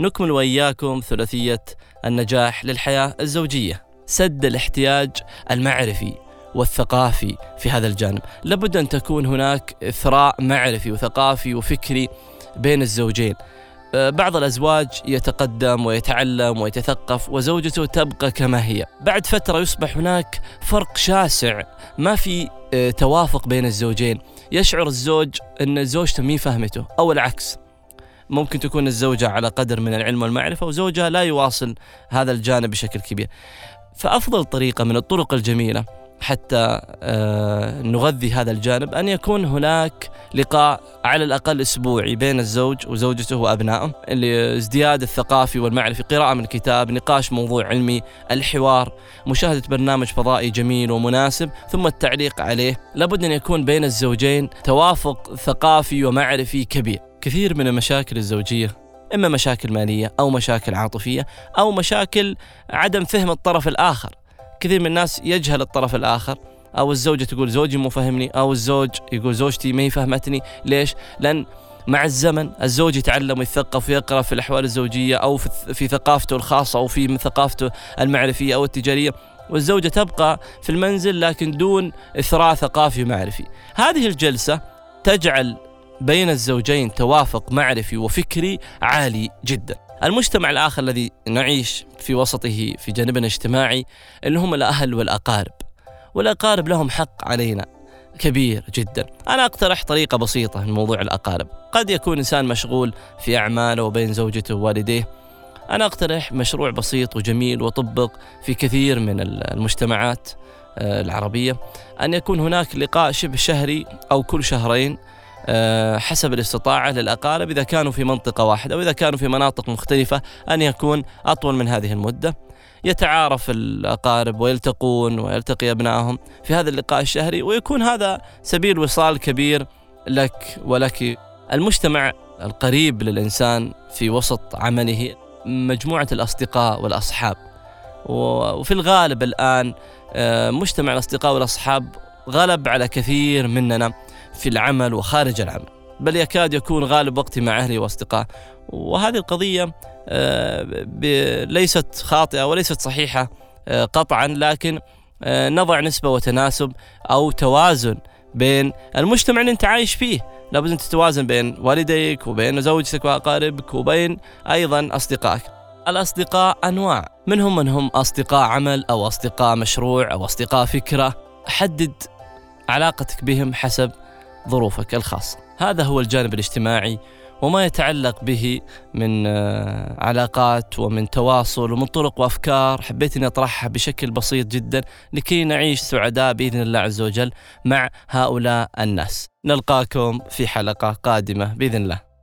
نكمل وإياكم ثلاثية النجاح للحياة الزوجية. سد الاحتياج المعرفي والثقافي في هذا الجانب. لابد أن تكون هناك إثراء معرفي وثقافي وفكري بين الزوجين. أه، بعض الأزواج يتقدم ويتعلم ويتثقف وزوجته تبقى كما هي. بعد فترة يصبح هناك فرق شاسع ما في أه، توافق بين الزوجين. يشعر الزوج أن زوجته مي فهمته أو العكس. ممكن تكون الزوجة على قدر من العلم والمعرفة وزوجها لا يواصل هذا الجانب بشكل كبير. فأفضل طريقة من الطرق الجميلة حتى آه، نغذي هذا الجانب أن يكون هناك لقاء على الأقل أسبوعي بين الزوج وزوجته وأبنائه لازدياد الثقافي والمعرفي قراءة من كتاب نقاش موضوع علمي الحوار مشاهدة برنامج فضائي جميل ومناسب ثم التعليق عليه. لابد أن يكون بين الزوجين توافق ثقافي ومعرفي كبير. كثير من المشاكل الزوجية إما مشاكل مالية أو مشاكل عاطفية أو مشاكل عدم فهم الطرف الآخر. كثير من الناس يجهل الطرف الآخر أو الزوجة تقول زوجي مو فهمني أو الزوج يقول زوجتي ما هي فهمتني. ليش؟ لأن مع الزمن الزوج يتعلم ويثقف ويقرأ في الأحوال الزوجية أو في ثقافته الخاصة أو في ثقافته المعرفية أو التجارية. والزوجة تبقى في المنزل لكن دون إثراء ثقافي ومعرفي. هذه الجلسة تجعل بين الزوجين توافق معرفي وفكري عالي جدا. المجتمع الآخر الذي نعيش في وسطه في جانبنا الاجتماعي اللي هم الأهل والأقارب. والأقارب لهم حق علينا. كبير جدا. أنا أقترح طريقة بسيطة من موضوع الأقارب. قد يكون إنسان مشغول في أعماله وبين زوجته ووالديه. أنا أقترح مشروع بسيط وجميل وطبق في كثير من المجتمعات آه، العربية. أن يكون هناك لقاء شبه شهري أو كل شهرين آه، حسب الاستطاعة للأقارب إذا كانوا في منطقة واحدة وإذا كانوا في مناطق مختلفة أن يكون أطول من هذه المدة. يتعارف الأقارب ويلتقون ويلتقي أبنائهم في هذا اللقاء الشهري ويكون هذا سبيل وصال كبير لك ولك المجتمع القريب للإنسان في وسط عمله مجموعة الأصدقاء والأصحاب. وفي الغالب الآن آه، مجتمع الأصدقاء والأصحاب غلب على كثير مننا في العمل وخارج العمل. بل يكاد يكون غالب وقتي مع أهلي وأصدقائي. وهذه القضية ليست خاطئة وليست صحيحة آه، قطعا لكن آه، نضع نسبة وتناسب أو توازن بين المجتمع اللي أنت عايش فيه. لابد أن تتوازن بين والديك وبين زوجتك وأقاربك وبين أيضا أصدقائك. الأصدقاء أنواع. منهم من هم أصدقاء عمل أو أصدقاء مشروع أو أصدقاء فكرة. حدد علاقتك بهم حسب ظروفك الخاصة. هذا هو الجانب الاجتماعي وما يتعلق به من آه، علاقات ومن تواصل ومن طرق وأفكار حبيت إني أطرحها بشكل بسيط جدا لكي نعيش سعداء بإذن الله عز وجل مع هؤلاء الناس. نلقاكم في حلقة قادمة بإذن الله.